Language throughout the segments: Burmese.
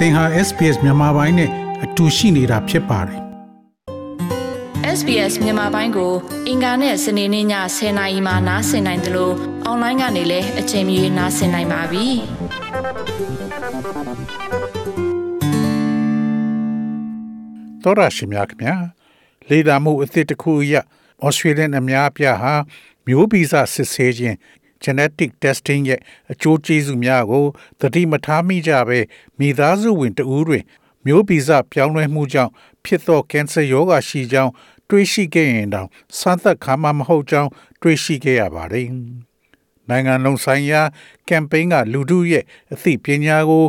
သင်ဟာ SPS မြန်မာပိုင်းနဲ့အတူရှိနေတာဖြစ်ပါတယ် SBS မြန်မာပိုင်းကို အင်ကာနဲ့စနေနေ့ည10:00နာရီမှနားဆင်နိုင်တယ်လို့အွန်လိုင်းကနေလည်းအချိန်မီနားဆင်နိုင်ပါပြီ။သောရရှိမြခင်ဗျာလေဒါမှုအသစ်တစ်ခုအရ Australian အများအပြားဟာမျိုးဗီဇစစ်ဆေးခြင်း genetic testing ရဲ့အကျိုးကျေးဇူးများကိုသတိမထားမိကြဘဲမိသားစုဝင်တဦးတွင်မျိုးဗီဇပြောင်းလဲမှုကြောင့်ဖြစ်သောကင်ဆာရောဂါရှိကြောင်းတွေးရှိခဲ့ရင်တောင်စမ်းသပ်ခါမှမဟုတ်ကြောင်းတွေးရှိခဲ့ရပါတယ်။နိုင်ငံလုံးဆိုင်ရာကမ်ပိန်းကလူထုရဲ့အသိပညာကို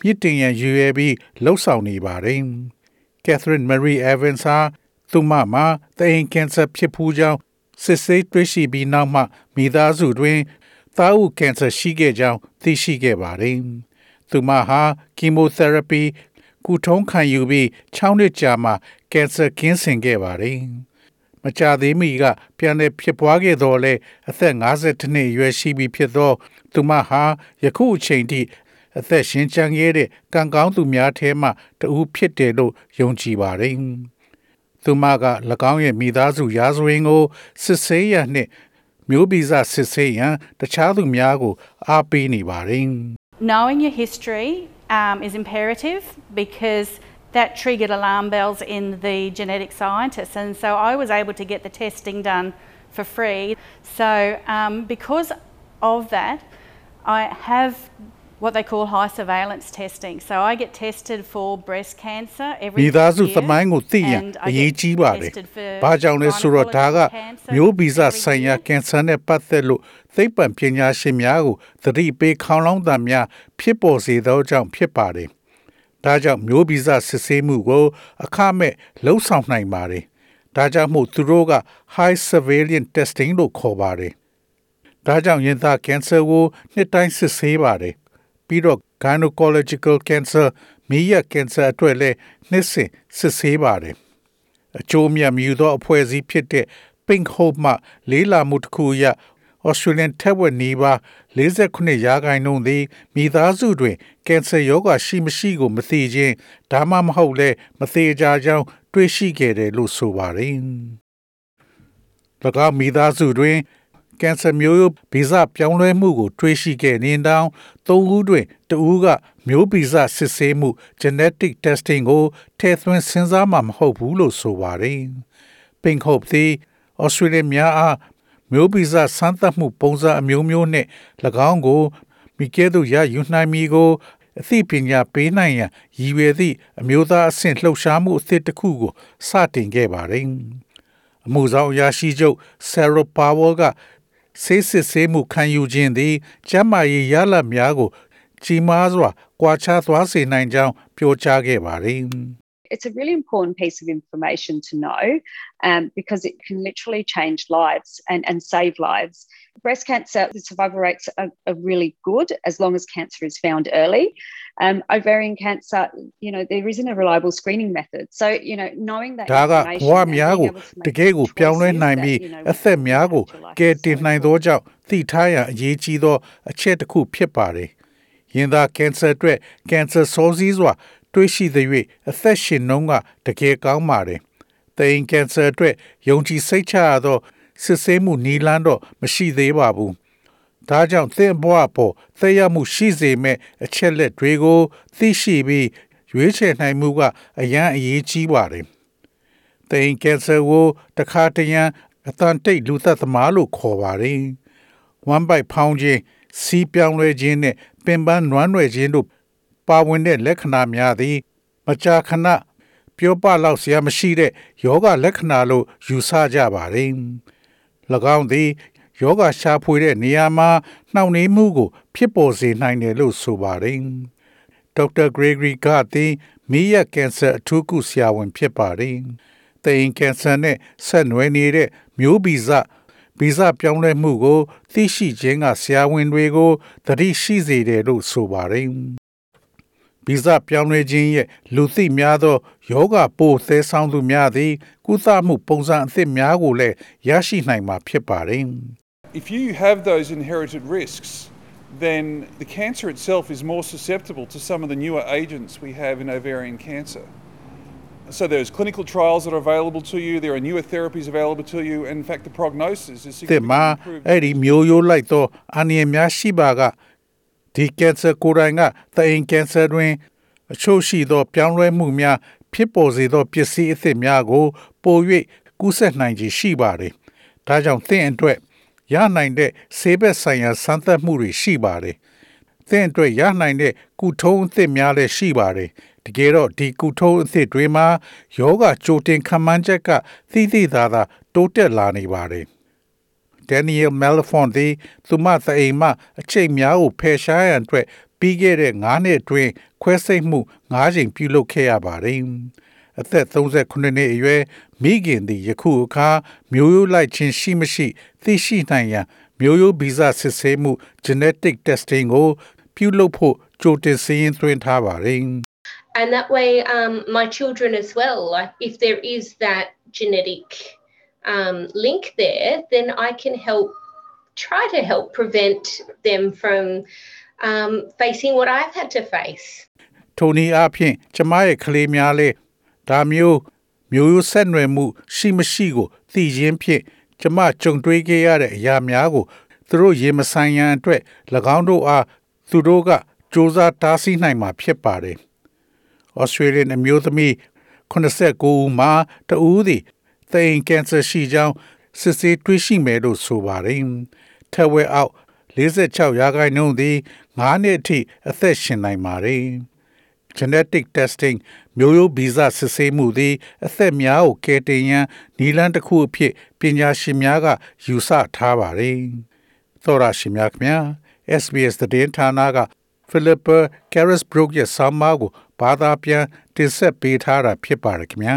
မြင့်တင်ရန်ရည်ရွယ်ပြီးလှုပ်ဆောင်နေပါတယ်။ Catherine Marie Evans ဟာသူမမှာတအိမ်ကင်ဆာဖြစ်ဖူးကြောင်း စစ်ဆေးတွေ့ရှိပြီးနောက်မှမိသားစုတွင်သားဦးကင်ဆာရှိခဲ့ကြောင်းသိရှိခဲ့ပါတယ်။သူမဟာကီမိုသေရပီကုထုံးခံယူပြီး6နှစ်ကြာမှကင်ဆာကင်းစင်ခဲ့ပါတယ်။မကြသေးမီကပြန်လည်ဖြစ်ပွားခဲ့တော့လဲအသက်52နှစ်အရွယ်ရှိပြီဖြစ်သော သူမဟာယခုအချိန်ထိအသက်ရှင်ချမ်းခဲ့တဲ့ကံကောင်းသူများထဲမှတဦးဖြစ်တယ်လို့ယုံကြည်ပါတယ်။ သူမက၎င်းရဲ့မိသားစုရာဇဝင်ကိုစစ်ဆေးရနှင့်မျိုးဗီဇစစ်ဆေးရန်တခြားသူများကိုအားပေးနေပါတယ်။ Knowing your history um, is imperative because that triggered alarm bells in the genetic scientists, and so I was able to get the testing done for free. So, um, because of that, I have what they call high surveillance testing. So I get tested for breast cancer every မိသားစု year, သမိုင်းကိုသိရန် and အ I ရေး get ကြီးပါတယ် tested for ။ဘာကြောင့်လဲဆိုတော့ဒါက gynecological cancer မျိုးဗီဇ every ဆိုင်ရာ year. ကင်ဆာနဲ့ပတ်သက်လို့သိပ္ပံပညာရှင်များကိုသတိပေးခေါင်းလောင်းတံများဖြစ်ပေါ်စေသောကြောင့်ဖြစ်ပါတယ်။ဒါကြောင့်မျိုးဗီဇစစ်ဆေးမှုကိုအခမဲ့လှုံ့ဆော်နိုင်ပါတယ်။ဒါကြောင့်မို့သူတို့က high surveillance testing လို့ခေါ်ပါတယ်။ဒါကြောင့်ရင်သားကင်ဆာကိုနှစ်တိုင်းစစ်ဆေးပါတယ်။ ပြီးတော့ gynecological cancer မိရကင်ဆာအတွက်လည်းနှစ်စဉ်စစ်ဆေးပါတယ်။အကျိုးမြတ်မြူသောအဖွဲ့အစည်းဖြစ်တဲ့ Pink Hope မှလေးလာမှုတစ်ခုအရ Australian ထက်ဝက်နီးပါး48ရာခိုင်နှုန်းသည်မိသားစုတွင်ကင်ဆာရောဂါရှိမရှိကိုမသိခြင်းဒါမှမဟုတ်လဲမသေးကြကြောင်းတွေးရှိခဲ့တယ်လို့ဆိုပါတယ်။၎င်းမိသားစုတွင် ကင်ဆာမျိုးရိုးဗီဇပြောင်းလဲမှုကို တွေးရှိခဲ့နေတောင်သုံးဦးတွင်တဦးကမျိုးဗီဇစစ်ဆေးမှု genetic testing ကိုထည့်သွင်းစဉ်းစားမှမဟုတ်ဘူးလို့ဆိုပါတယ်။ Pink Hope သည် Australia များအားမျိုးဗီဇစမ်းသပ်မှုပုံစံအမျိုးမျိုးနှင့်၎င်းကိုမိကဲသို့ရယူနိုင်မည်ကိုအသိပညာပေးနိုင်ရန်ရည်ရွယ်သည့်အမျိုးသားအဆင့်လှုပ်ရှားမှုအသစ်တစ်ခုကိုစတင်ခဲ့ပါတယ်။အမှုဆောင်အရာရှိချုပ် Sarah Powell က ဆေးစစ်ဆေးမှုခံယူခြင်းသည်ကျန်းမာရေးရလဒ်များကို ကြီးမားစွာ ကွာခြားသွားစေနိုင်ကြောင်း ပြောကြားခဲ့ပါတယ်။ it's a really important piece of information to know um, because it can literally change lives and, and save lives. Breast cancer, the survival rates are, are really good as long as cancer is found early. Um, ovarian cancer, you know, there isn't a reliable screening method. So, you know, knowing that ဒါက information ဘဝ and များ being ကို able to တ make ကယ်ကို choices ပြောင်းလဲနိုင် that, ပြီး you know, အသက် will များကို impact your life ကယ်တင် so နိုင်သောကြောင့်သိထားရန်အရေးကြီးသောအချက်တစ်ခုဖြစ်ပါတယ်။ရင်သားကင်ဆာအတွက်ကင်ဆာစောစီးစွာ တွေးရှိသ၍အသက်ရှင်နှုန်းကတကယ်ကောင်းပါတယ်။တိမ်ကင်ဆာအတွက်ယုံကြည်စိတ်ချရသောစစ်ဆေးမှုနီလန်းတော့မရှိသေးပါဘူး။ဒါကြောင့်သင်ဘဝပေါ်သက်ရောက်မှုရှိစေမဲ့အချက်လက်တွေကိုသိရှိပြီးရွေးချယ်နိုင်မှုကအရန်အရေးကြီးပါတယ်။တိမ်ကင်ဆာကိုတခါတရံအတန်တိတ်လူသက်သမားလို့ခေါ်ပါတယ်။ဝမ်းပိုက်ဖောင်းခြင်းစီးပြောင်းလဲခြင်းနဲ့ပင်ပန်းနွမ်းနယ်ခြင်းတို့ ပါဝင်တဲ့လက္ခဏာများသည် မကြာခဏပြောပလောက်စရာမရှိတဲ့ယောဂလက္ခဏာလို့ယူဆကြပါသည်၎င်းသည်ယောဂရှာဖွေတဲ့နေရာမှာနှောင့်နှေးမှုကို ဖြစ်ပေါ်စေနိုင်တယ်လို့ဆိုပါတယ်ဒေါက်တာဂရေဂရီကသည်မီးရကင်ဆာအထူးကုဆရာဝန်ဖြစ်ပါတယ်။သိင်ကင်ဆာနဲ့ဆက်နွယ်နေတဲ့မျိုးဗီဇဗီဇပြောင်းလဲမှုကို သိရှိခြင်းကဆရာဝန်တွေကိုသတိရှိစေတယ်လို့ဆိုပါတယ် ဗီဇပြောင်းလဲခြင်းရဲ့လူသိများသောယောဂပိုးသဲဆောင်သူများသည်ကုသမှုပုံစံအသစ်များကိုလည်းရရှိနိုင်မှာဖြစ်ပါတယ်။ If you have those inherited risks, then the cancer itself is more susceptible to some of the newer agents we have in ovarian cancer. So there's clinical trials that are available to you, there are newer therapies available to you, and in fact the prognosis is သစ်မှာ significantly improved. အဲ့ဒီမျိုးရိုးလိုက်သောအန္တရာယ်များရှိပါက ဒီကင်ဆာကိုယ်တိုင်ကသအိမ်ကင်ဆာတွင် အချို့ရှိသော ပြောင်းလဲမှုများဖြစ်ပေါ်စေသောပစ္စည်းအသစ်များကို ပို၍ကူးစက်နိုင်ခြင်းရှိပါတယ်။ဒါကြောင့်သင်အတွက်ရနိုင်တဲ့ဆေးဘက်ဆိုင်ရာစမ်းသပ်မှုတွေရှိပါတယ်။သင်အတွက်ရနိုင်တဲ့ကုထုံးအသစ်များလည်းရှိပါတယ်။တကယ်တော့ဒီကုထုံးအသစ်တွေမှာယောဂကြိုတင်ခံမှန်းချက်ကသိသိသာသာ တိုးတက်လာနေပါတယ်။ Daniel Malafont သည်သူမသအိမ်မှအချိတ်များကိုဖယ်ရှားရန်အတွက်ပြီးခဲ့တဲ့9နှစ်အတွင်းခွဲစိတ်မှု9ချိန်ပြုလုပ်ခဲ့ရပါတယ်။အသက်38နှစ်အရွယ်မိခင်သည်ယခုအခါမျိုးရိုးလိုက်ခြင်းရှိမရှိ သိရှိနိုင်ရန်မျိုးရိုးဗီဇစစ်ဆေးမှု genetic testing ကိုပြုလုပ်ဖို့ကြိုတင်စာရင်းသွင်းထားပါတယ်။ and that way um, my children as well like if there is that genetic um, link there then i can help try to help prevent them from um, facing what i've had to face ထိုနည်းအားဖြင့်ကျမရဲ့ကလေးများလဲဒါမျိုးမျိုးရိုးဆက်နွယ်မှု ရှိမရှိကိုသိခြင်းဖြင့်ကျမကြုံတွေ့ခဲ့ရတဲ့အရာများကိုသူတို့ရေမဆိုင်ရန်အတွက်၎င်းတို့အားသူတို့ကစူးစမ်းတားဆီးနိုင်မှာဖြစ်ပါတယ်။ Australian အမျိုးသမီး89ဦးမှာတဦးသည် သိင်ကင်ဆာရှိကြောင်းစစ်ဆေးတွေ့ရှိမယ်လို့ဆိုပါတယ်။ထက်ဝဲအောက်46ရာခိုင်နှုန်းသည်9နှစ်အထိအသက်ရှင်နိုင်ပါတယ်။ genetic testing မျိုးရိုးဗီဇစစ်ဆေးမှုသည် အသက်များကိုကယ်တင်ရန်နည်းလမ်းတစ်ခုအဖြစ်ပညာရှင်များကယူဆထားပါတယ်။သောရရှိများခင်ဗျာ SBS သတင်းဌာနက Philippa Carisbrook ရဲ့ဆောင်းပါးကိုဘာသာပြန်တင်ဆက်ပေးထားတာဖြစ်ပါတယ်ခင်ဗျာ